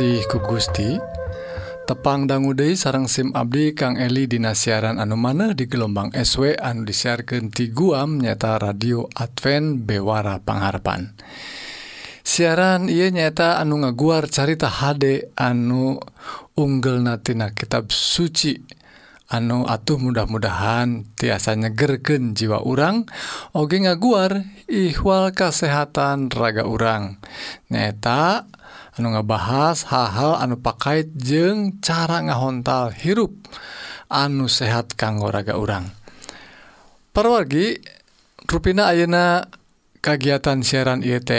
kasih ku Gusti. Tepang danggude sarang SIM Abdi Kang Eli Dina siaran anu mana di gelombang SW anu disiarkan ti Guam nyata radio Advent Bewara Pangharapan. Siaran ia nyata anu ngaguar carita HD anu unggel natina kitab suci. Anu atuh mudah-mudahan tiasa nyegerken jiwa urang oge ngaguar ihwal kesehatan raga urang. Nyata anu ngebahas hal-hal anu pakaiit jeung cara ngahontal hirup anu sehat kanggo raga urang. Perwargi ruina Ayeuna kagiatan siaran IT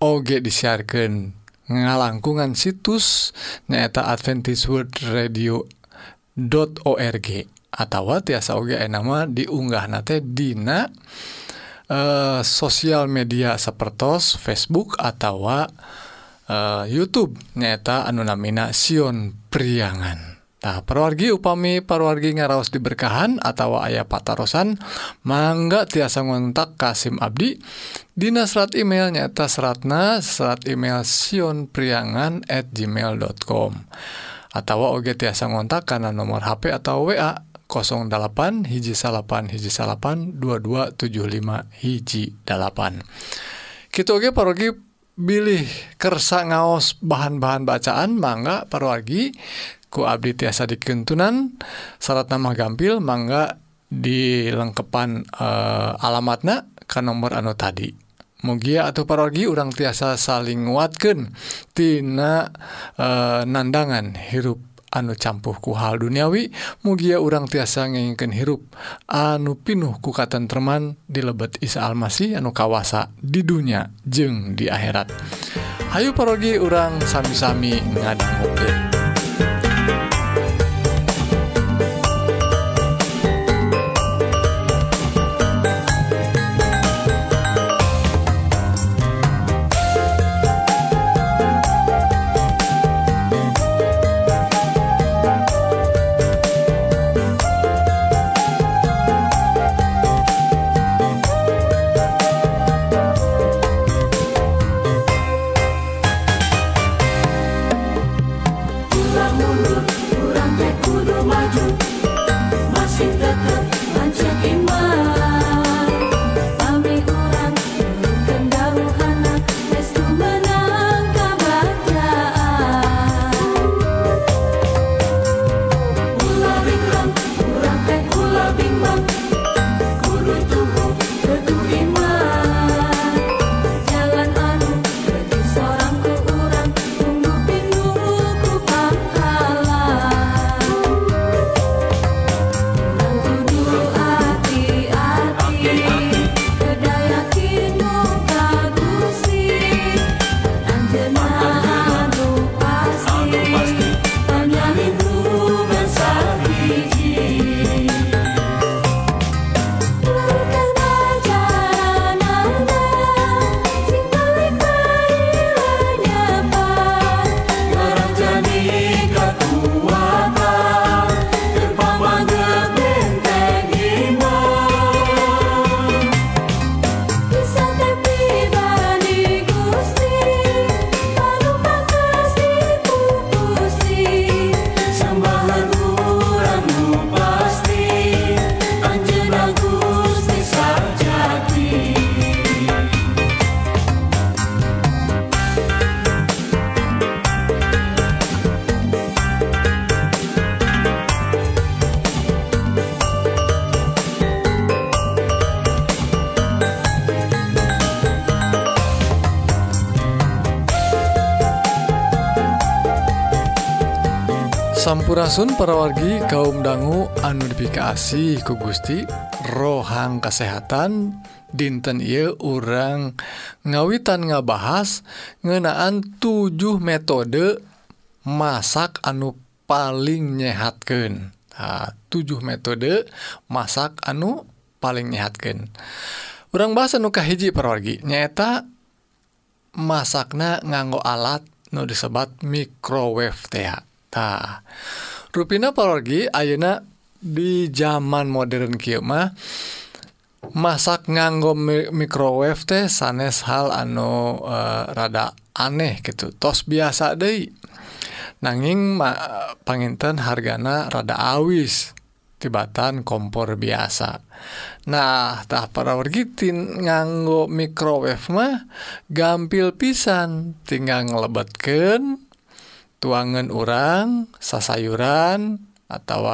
OG disiarkan ngalangkungan situs nyaeta Adventist World Radio .org atau tiasa oge nama diunggah nate dina uh, sosial media sepertos Facebook atau eh, YouTube nyata annominasion priangan. Perwargi upami parwargi ngaraos diberkahan atau ayah patarosan mangga tiasa ngontak Kasim Abdi. Dina serat email nyata seratna serat email Sion priangan@ gmail.com tawa OG tiasa ngontak karena nomor HP atau WA 08 hiji salapan hiji salapan 2275 hiji 8 gituge parogi bilih kersa ngaos bahan-bahan bacaan mangga parwargi ku abdi tiasa dikentunan. Syarat nama gampil mangga dilengkepan uh, eh, alamatna ke nomor anu tadi. Mugia atau parwargi urang tiasa saling nguatkeun tina eh, nandangan hirup anu campuhku hal duniawi mugia urang tiasa ngeken hirup anu pinuh kukatan teman dilebet Isa Almasih anu kawasa di dunia jeng di akhirat. Ayu parogi urang sami-sami ngadang Sampurasun parawargi kaum dangu anudifikasi ku Gusti rohang kesehatan dinten ia orang ngawitan ngabahas ngenaan 7 metode masak anu paling nyehatkan nah, 7 metode masak anu paling nyehatkan orang bahasa nuka hiji parawargi nyata masakna nganggo alat nu disebat microwave teh Tah ruina porgi Ayeuna di zaman modern Kimah masak nganggo microwave teh sanes hal anu eh, rada aneh gitu tos biasa deh nanging panginten hargana rada awis tibatan kompor biasa. Nahtah para wargitin nganggo microwave mah gampil pisan tinggal ngelebetken tuangan orang sasayuran atau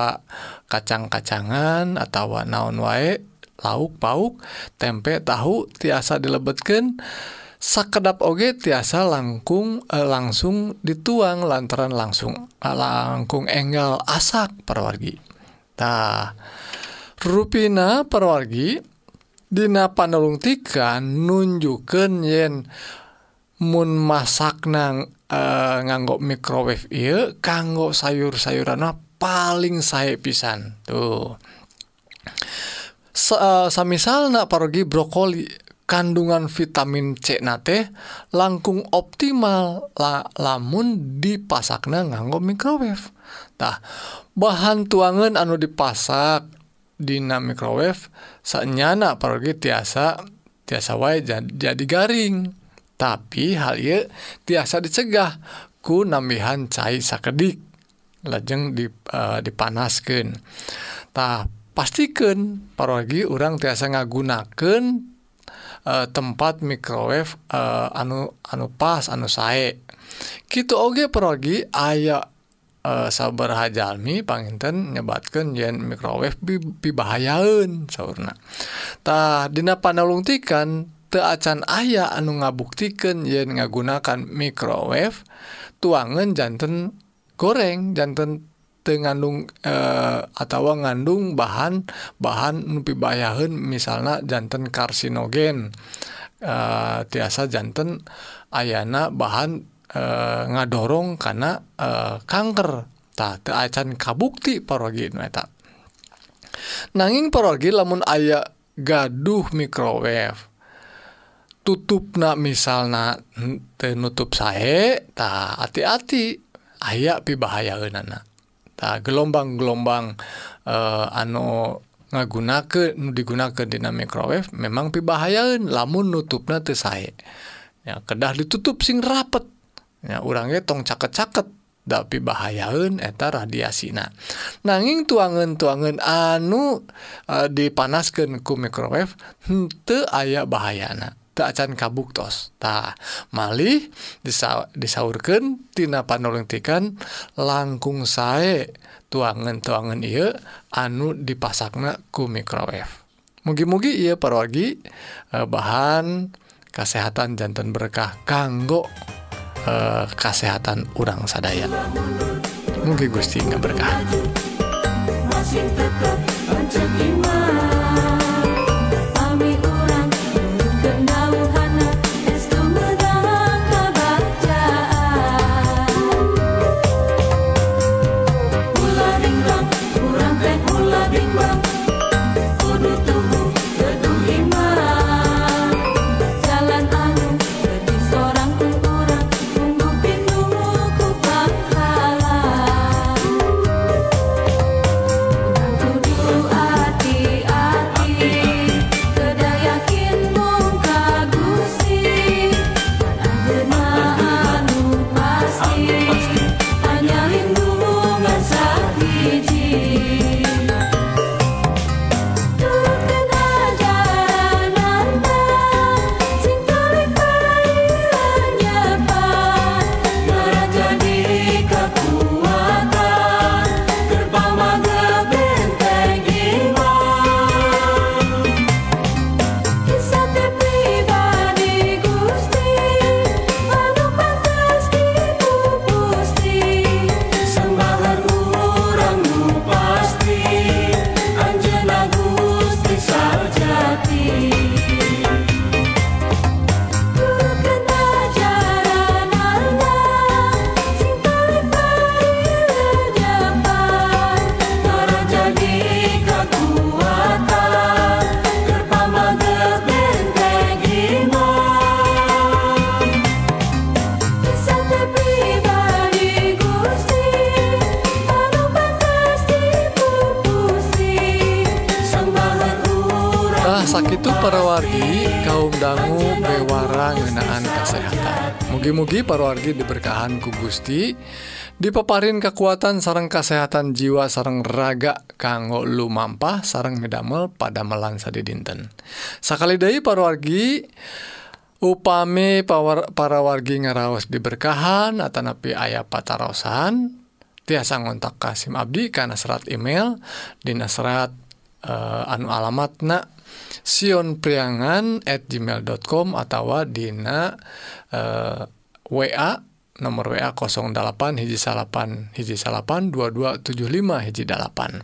kacang-kacangan atau naon wae lauk pauk tempe tahu tiasa dilebetkan sakedap oge tiasa langkung eh, langsung dituang lantaran langsung eh, langkung enggal asak perwargi. Tah ruina perwargi Dina panelungtikan nunjukkan yen mun masak nang nganggok microwave kanggo sayur-sayuran paling saya pisan. Tuh. Misal paragi brokoli kandungan vitamin Cnate langkung optimal la lamun dipasakna nganggo microwavetah bahan tuangan anu dipasak Dina microwave saknyana pergi tiasa tiasa wa jadi garing tapi hal tiasa dicegah ku namihan cai sakedik. Lajeng dipanaskan uh, eh, dipanastah pastikan paragi orang tiasa ngagunaken uh, eh, tempat microwave uh, eh, anu anu pas anu sae. Gitu oge paragi aya sabar Hajalmi Panginten nyebatkan yen microwave pibahayaun sauna tah dina panalungtikan teu acan aya anu ngabuktikan yen ngagunakan microwave tuangan jantan goreng jantan ngandung eh, e, atau ngandung bahan bahan nupi bayaun misalnya jantan karsinogen. E, tiasa jantan ayana bahan e, ngadorong karena kanker. Tak acan kabukti parogi nanging parogi lamun ayah gaduh microwave tutup na misalnya tenutup saya tak hati-hati aya pibahaya enana tak gelombang-gelombang uh, anu ngagunakan digunakan dina microwave memang pibahayaun lamun nutupna teu sae. Ya kedah ditutup sing rapet. Ya urangnya tong caket-caket da bahayaun eta radiasina. Nanging tuangan-tuangan anu uh, dipanaskeun ku microwave henteu aya bahayana. acan kabuktos ta malih disaurkan Tina panolentikan langkung sae tuangan-tuangan ia anu dipasakna ku microwave mugi-mugi ia pergi eh, bahan kesehatan jantan berkah kanggo eh, kesehatan urang sadaya. Mugi Gusti nggak berkah dangu bewara ngenaan kesehatan. Mugi-mugi para wargi diberkahan ku Gusti dipaparin kekuatan sarang kesehatan jiwa sareng raga kanggo lumampah sareng medamel pada melansa di dinten Sakali dari para wargi upami para wargi ngaraos diberkahan atau napi ayah patarosan tiasa ngontak Kasim Abdi karena serat email di serat anu alamat Sionpriangan at gmail.com atau Dina eh, uh, wa nomor wa 08 hiji salapan hiji salapan 2275 hiji dalapan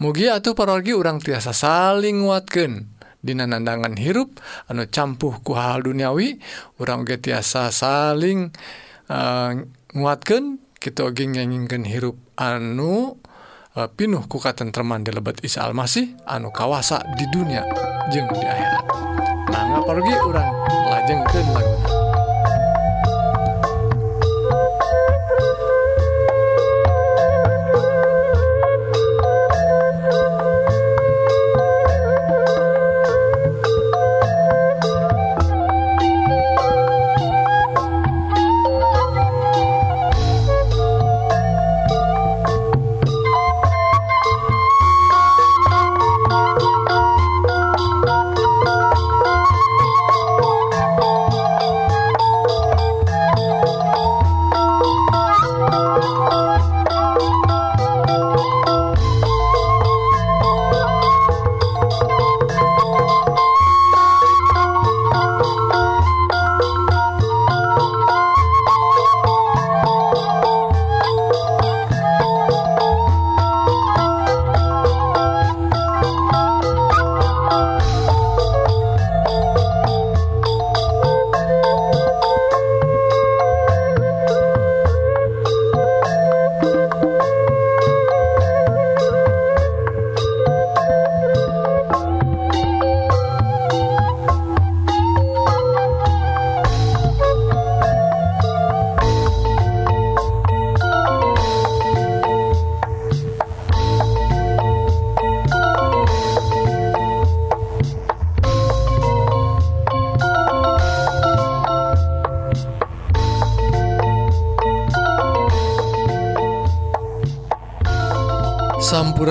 mugia atau parorgi urang tiasa saling nguatkeun. Dina nandangan hirup anu campuh ku hal duniawi urang ge tiasa saling uh, nguatkeun kita oge nyanyingkeun hirup anu Eh, pinuh ku katenman di lebet Isa Almasih anu kawasa di dunia jeng di akhirat. Nah ngaparugi orang lajeng ke lagu.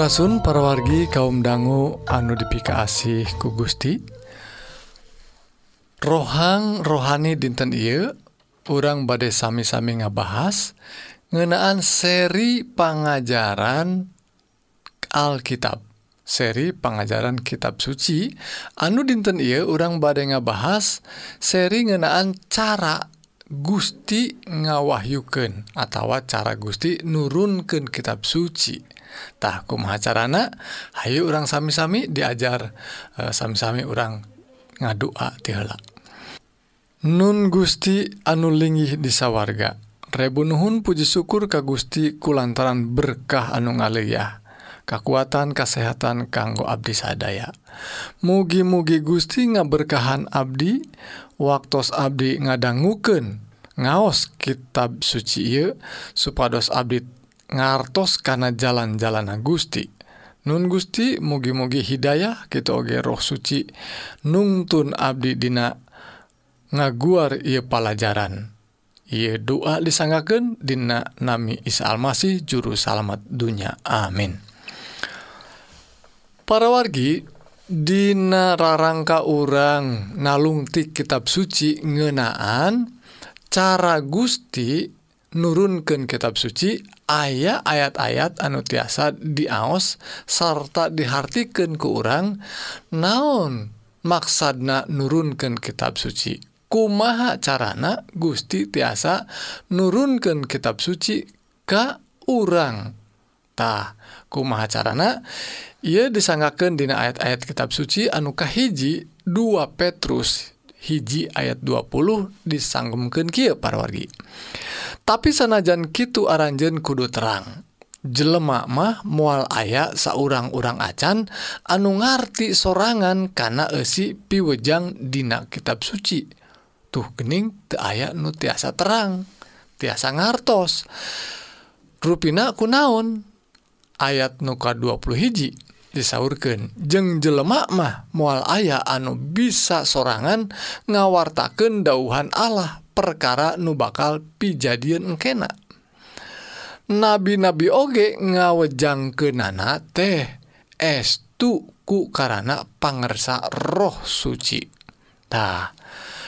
Surasun parawargi kaum dangu anu dipikasih ku Gusti. Rohang rohani dinten Ieu orang badai sami-sami ngabahas ngenaan seri pengajaran Alkitab. Seri pengajaran kitab suci anu dinten Ieu orang badai ngabahas seri ngenaan cara Gusti ngawahyuken atau cara Gusti nurunken kitab suci. tahkum macarana Hayu orang sami-sami diajar e, sami-sami orang ngadua tila Nun Gusti anulingi di sawwarga Rebu Nuhun puji syukur ka Gusti kulantaran berkah anu ngaliyah kekuatan kesehatan kanggo Abdi sadaya. Mugi-mugi Gusti ngaberkahan Abdi waktu Abdi ngadangguken ngaos kitab suci ieu supados Abdi ngartos karena jalan-jalan Gusti Nun Gusti mugi-mugi Hidayah kita oge roh suci. Nunun Abdi Dina ngaguar ia pelajaran ia doa disanggaken Dina Nami Isa Almasih juru salamet dunya. Amin. Para wargi Dina rarangka orang nalungtik kitab suci ngenaan cara Gusti nurunkan kitab suci ayah ayat-ayat anu tiasa diaos serta dihartikan ke orang naon maksadna nurunkan kitab suci? Kumaha carana Gusti tiasa nurunkan kitab suci ke orang tah kumaha carana? Ia disanggakan dina ayat-ayat kitab suci anu kahiji 2 Petrus. hiji ayat 20 disanggumken Ki parwargi. Tapi sanajan Kitu Aranjen kudu terang jelemak mah mual aya saurang-urang acan anu ngarti sorangan karena esi piwejang dina kitab suci. Tuh gening te aya nu tiasa terang tiasa ngartos. Rupina kunaon? Ayat nuka 20 hiji. disaurkan jeng jelemak mah mual aya anu bisa sorangan ngawartaken dauhan Allah perkara nu bakal pijadian engkena. Nabi-nabi oge ngawejang ke nana teh estu ku karena pangersa roh suci. Tah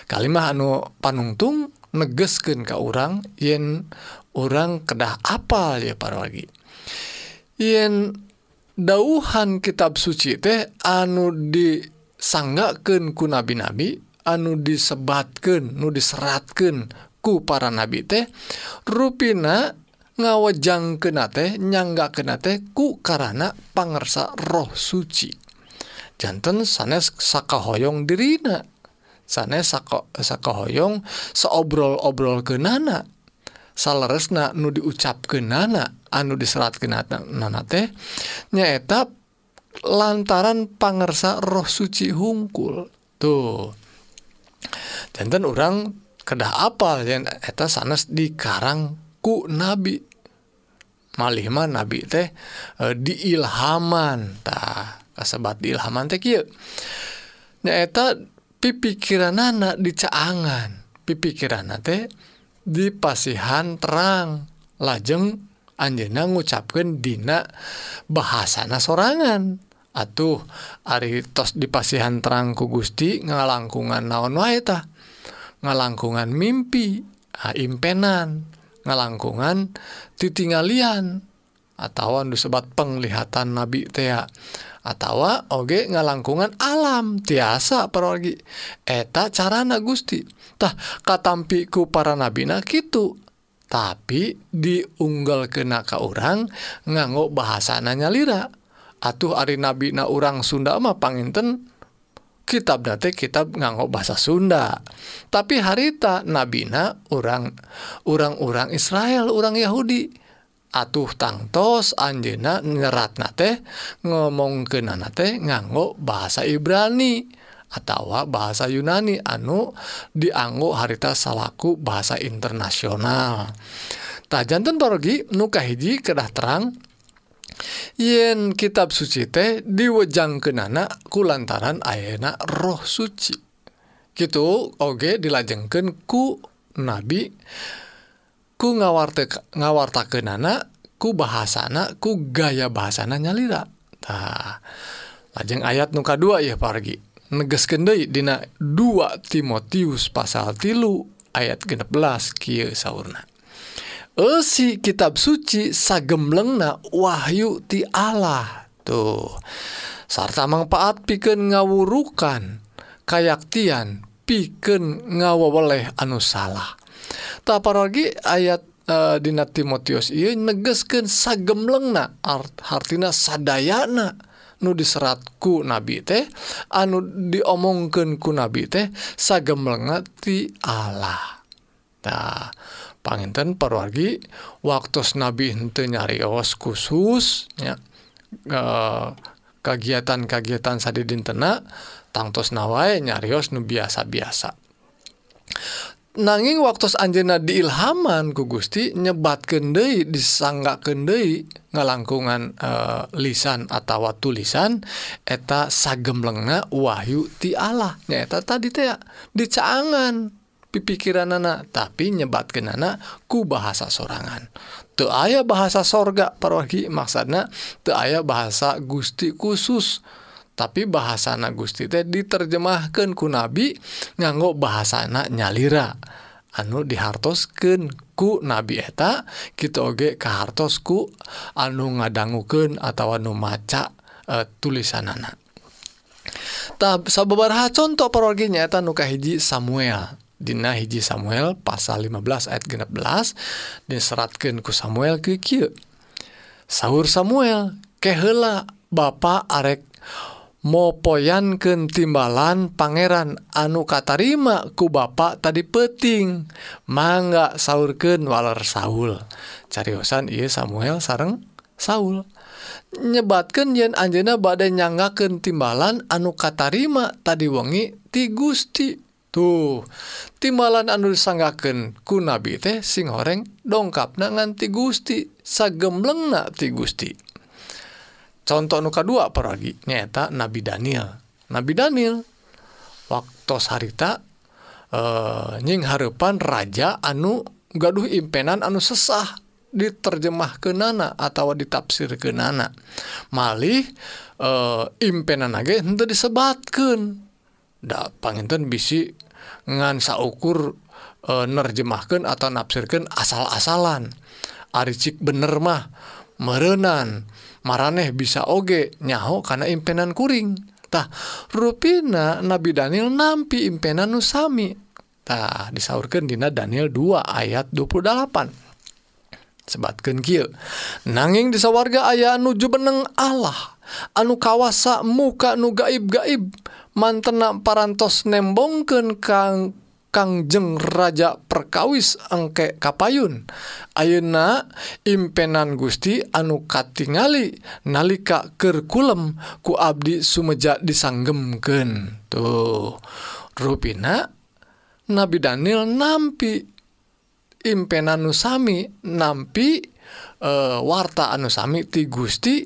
kalimah anu panungtung negesken ke orang yen orang kedah apal ya para lagi yen dauhan kitab suci teh anu disanggaken ku nabi-nabi anu disebatkan nu diseratkan ku para nabi teh ruina ngawejang kena teh nyangga kena teh ku karena pangersa roh suci. Jantan sanes sakahoyong dirina sanes sako sakahoyong seobrol-obrol kenana salahresna nu diucapkan nana anu diserat ke nana teh nyaeta lantaran pangersa roh suci hungkul. Tuh. Jantan orang kedah apal yang eta sanes di karang ku nabi. Malihmah nabi teh e, diilhaman. Tah kasebat diilhaman teh kieu. Nyaeta pipikiranana dicaangan. Pipikiranana teh dipasihan terang. Lajeng Anjena ngucapkan Dina bahasana sorangan. Atuh Aritos dipasihan terangku Gusti ngalangkungan naon waeta ngalangkungan mimpi haimpenan ngalangkungan titinggalian atau disebat penglihatan nabi tea atawa oge ngalangkungan alam tiasa perorgi eta carana Gustitah katampiku para nabina gitu tapi diunggal kenaka orang nganggo bahasananya lra atuh Ari nabina orang Sunda mah paninten kitab date kitab nganggo bahasa Sunda. Tapi harita nabina orang orang-orang Israel orang Yahudi. atuh tangtos Anjena nyerat teh ngomong ke nanate nganggo bahasa Ibrani atau bahasa Yunani anu dianggo harita salaku bahasa internasional. Tajjanten nuka hiji kedah terang yen kitab suci teh diwejang ke nana kulantaran ayena roh suci. Gitu Oge dilajengken ku nabi dan ku ngawarte ngawartakan nana ku bahasana ku gaya bahasana nyaliratah lajeng ayat muka dua ya pargi. Neges Kendai Dina 2 Timotius pasal tilu ayat 16 kia sauna Esi kitab suci sagemlengna Wahyu ti Allah. Tuh sarta manfaat piken ngawurukan kayaktian piken ngawaweleh anu salah. tapargi ayat uh, Dina Timotius ia negesken sagemlengna hartina sadayana nu diseratku nabi teh anu diomongken ku nabi teh sagemlengati Allah. Nah panginten parwargi waktu nabi henteu nyarios khusus ya uh, eh, kagiatan-kagiatan sadi dintena tangtos nawai nyarios nu biasa-biasa. nanging waktu Anjena diilhaman ku Gusti nyebat Kendei disangga Kendei ngalangkungan e, lisan atau tulisan eta sagem lenga Wahyu ti Allah. Nyata tadi teh dicaangan pipikiran anak tapi nyebat kenana ku bahasa sorangan. Tuh aya bahasa sorga parohi maksana tuh aya bahasa Gusti khusus. tapi bahasa Gusti teh diterjemahkan ku nabi nganggo bahasana nyalira. Anu dihartosken ku nabi eta kita oge kehartosku anu ngadangguken atau anu maca e, tulisan anak tab sababaraha contoh parogi nyaeta nuka hiji Samuel. Dina hiji Samuel pasal 15 ayat 16 diseratkan ku Samuel kieu. Sahur Samuel kehela Bapak arek mopoyanken timbalan Pangeran anu katarima ku Bapak tadi peting mangga sauurken waler Saul. Cariyosan ia Samuel sareng Saul. Nyebatkan yen Anjena badai nyanggaken timbalan anu katarima tadi wengi ti Gusti. Tuh timbalan anu disanggaken ku nabi teh sing goreng dongkap na nganti Gusti sagemleng na ti Gusti. contoh nuka dua pergi nyata Nabi Daniel. Nabi Daniel waktu harita e, nying harepan raja anu gaduh impenan anu sesah diterjemah ke nana atau ditafsir ke nana malih e, impenan lagi untuk disebatkan da panginten bisi ngan saukur eh, e, nerjemahkan atau nafsirkan asal-asalan. Aricik bener mah merenan. maraneh bisa oge nyaho karena impenan kuringtah ruina Nabi Daniel nampi impenan Nusamitah disaurkan Dina Daniel 2 ayat 28 sebatkan kill nanging disa warga ayah nuju beneng Allah anu kawasa muka nu gaib gaib mantena parantos nembongken kang Kangjeng Raja perkawis engke Kapayun. Ayeuna impenan Gusti anu katingali nalika kerkulem ku Abdi Sumeja disanggemken tuh. Ruina Nabi Daniel nampi impenan Nusami nampi e, warta anusami ti Gusti.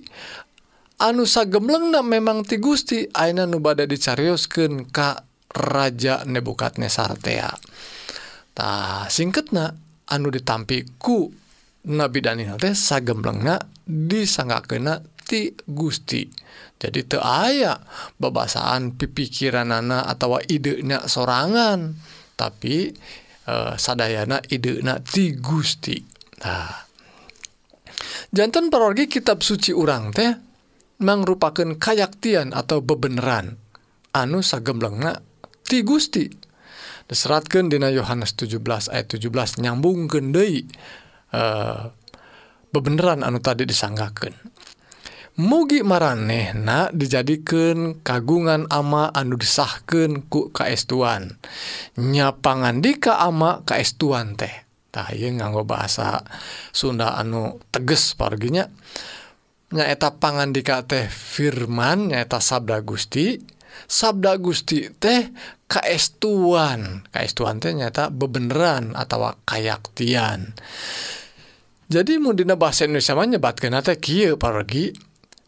Anu sagemleng memang ti Gusti. Aina nubada dicariusken Ka Raja Nebukadnezar tah singketna anu ditampiku Nabi Daniel teh sagemblengna disanggakena ti Gusti. Jadi te aya bebasaan pipikiranana atau idenya sorangan tapi e, sadayana idena ti Gusti. Nah jantan perorgi kitab suci urang teh mangrupakan kayaktian atau bebeneran. Anu sagemblengna ti Gusti. Diseratkan Dina Yohanes 17 ayat 17 nyambung Kendei uh, eh, bebeneran anu tadi disanggaken mugi maranehna dijadikan kagungan ama anu disahkan ku kaestuan. Nyapangan dika ama kaestuan teh. Tah nganggo bahasa Sunda anu teges parginya nyaeta pangan dika teh firman nyaeta sabda Gusti. Sabda Gusti teh kaestuan. Kaestuan teh nyata bebeneran atau kayaktian. Jadi mundina bahasa Indonesia mah nyebatkeun teh kieu pargi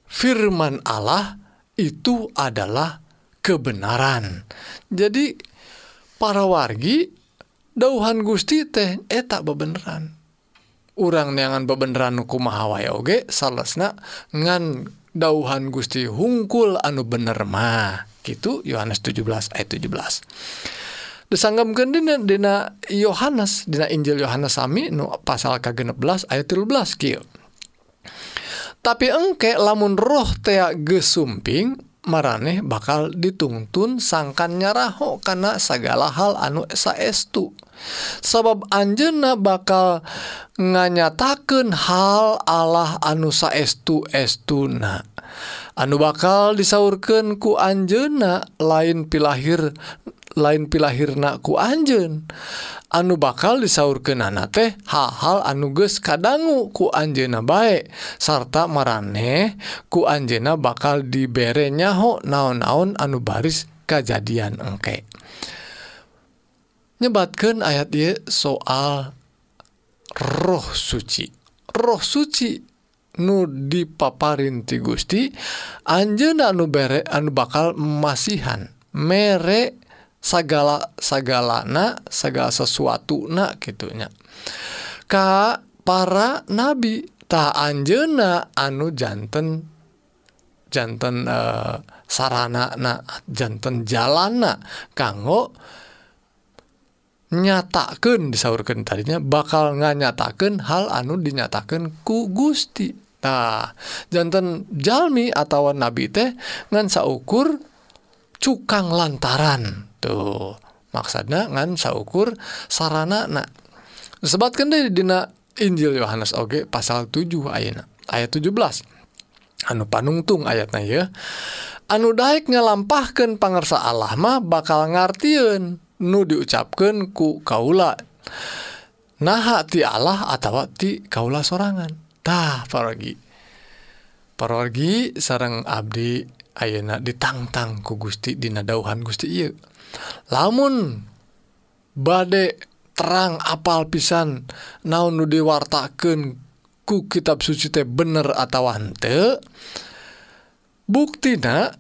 firman Allah itu adalah kebenaran. Jadi para wargi dauhan Gusti teh eta bebeneran. Urang neangan bebeneran kumaha wae oge salesna ngan dauhan Gusti hungkul anu bener mah. gitu Yohanes 17 ayat 17 disanggam dina dina Yohanes dina Injil Yohanes sami nu pasal ka16 ayat 13 kieu. Tapi engke lamun roh tea gesumping maraneh bakal ditungtun sangkan nyaraho karena segala hal anu saestu. Sabab Anjena bakal nganyataken hal Allah anu saestu estuna anu bakal disaurkan ku Anjena lain pilahir lain pilahirnaku Anjen anu bakal disaurkan anak teh hal-hal anuges kadanggu ku Anjena baik sarta mareh ku Anjena bakal diberenyaho naon-naon anu baris kejadian engkek nyebatkan ayat ye soal roh suci. Roh suci nu dipaparin ti Gusti Anjena anu bere anu bakal masihan. Mere segala segalana segala sesuatu nah gitunya Ka para nabi tak Anjena anu jantan jantan eh, sarana na jantan jalana. Kanggo nyatakan disaurkan tadinya bakal nganyatakan hal anu dinyatakan ku Gusti. Nah jantan jalmi atau nabi teh ngan saukur cukang lantaran. Tuh maksudnya ngan saukur sarana. Nak sebatkan deh dina Injil Yohanes oge pasal 7 ayat ayat 17 anu panungtung ayatnya ya anu daik ngalampahkan pangersa Allah mah bakal ngartiun nu diucapkan ku kaula. Nah ti Allah atau ti kaula sorangantah paragi parorgi sarang Abdi Ayeuna ditangtang ku Gusti dinadauhan Gusti Iu lamun bade terang apal pisan naon nu diwartaken ku kitab suci teh bener atau hante buktina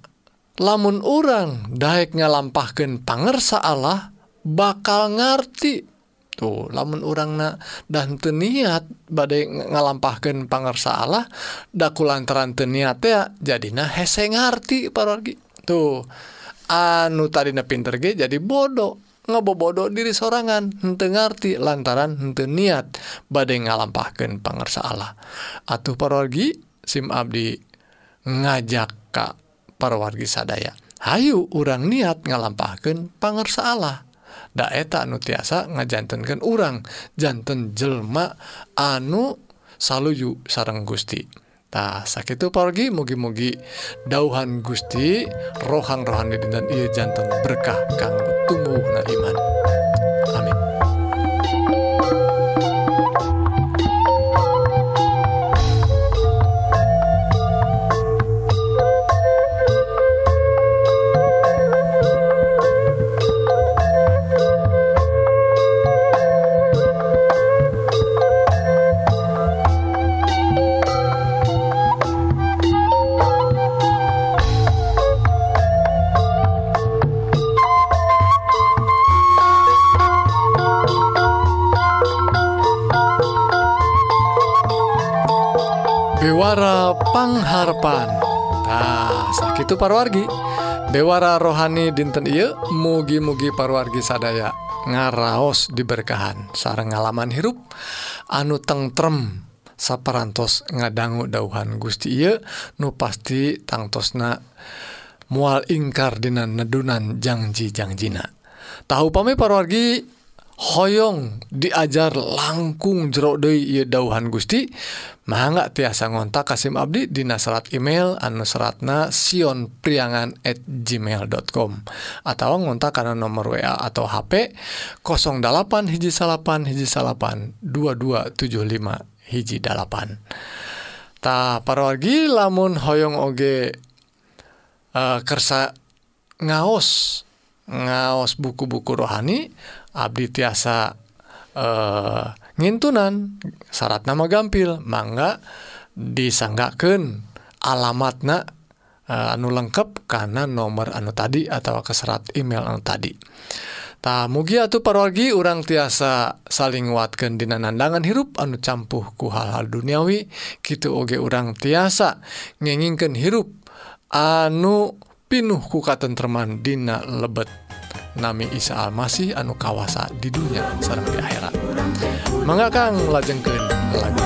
lamun orang Daek ngalampahkan pangersa Allah bakal ngerti tuh lamun orang na dan teniat badai ngalampahkan pangersa Allah daku lantaran teniat ya jadinya hese ngerti parogi tuh anu tadi pinter ge jadi bodoh ngebobodo diri sorangan hente ngerti lantaran hente niat badai ngalampahkan pangersa Allah. Atuh parorgi sim abdi ngajak ka perwargi sadaya. Hayu urang niat ngalampahkan pangersa Allah. Daeta anu tiasa ngajantenkan urang jantan jelma anu saluyu sarang Gustitah sakit pergi mugi-mugi dauhan Gusti rohang-rohan di dan ia jantan berkah kang tumbuh na iman. itu parwargi. Dewara rohani dinten Ieu mugi-mugi parwargi sadaya ngaraos diberkahan. Sarang ngalaman hirup anu tengrem saparantos ngadangu dauhan Gusti Ieu nu pasti tangtosna mual ingkar dina nedunan janji-jangjina tahu pame parwargi Hoong diajar langkung jerodoi dauhan Gusti manga tiasa ngontak Kasim Abdi di serat email anu seratna Sion priangan@ gmail.com atau ngontak karena nomor WA atau HP 08 hiji salapan hiji salapan 2275 hijjipan tak para lagi lamun Hoong Oge eh, kersa ngaos ngaos buku-buku rohani Abdi tiasa eh ngintunan. Syarat nama gampil mangga disanggaken alamatna eh, anu lengkap karena nomor anu tadi atau keserat email anu tadi. Tak mugi atau parorgi orang tiasa saling watken dina nandangan hirup anu campuh ku hal-hal duniawi. Gitu oge orang tiasa ngengingken hirup anu pinuh ku katentreman dina lebet. nami Isa Almasih anu kawasa di dunia sarang di akhirat. Mangga Kang lajengkeun lagu.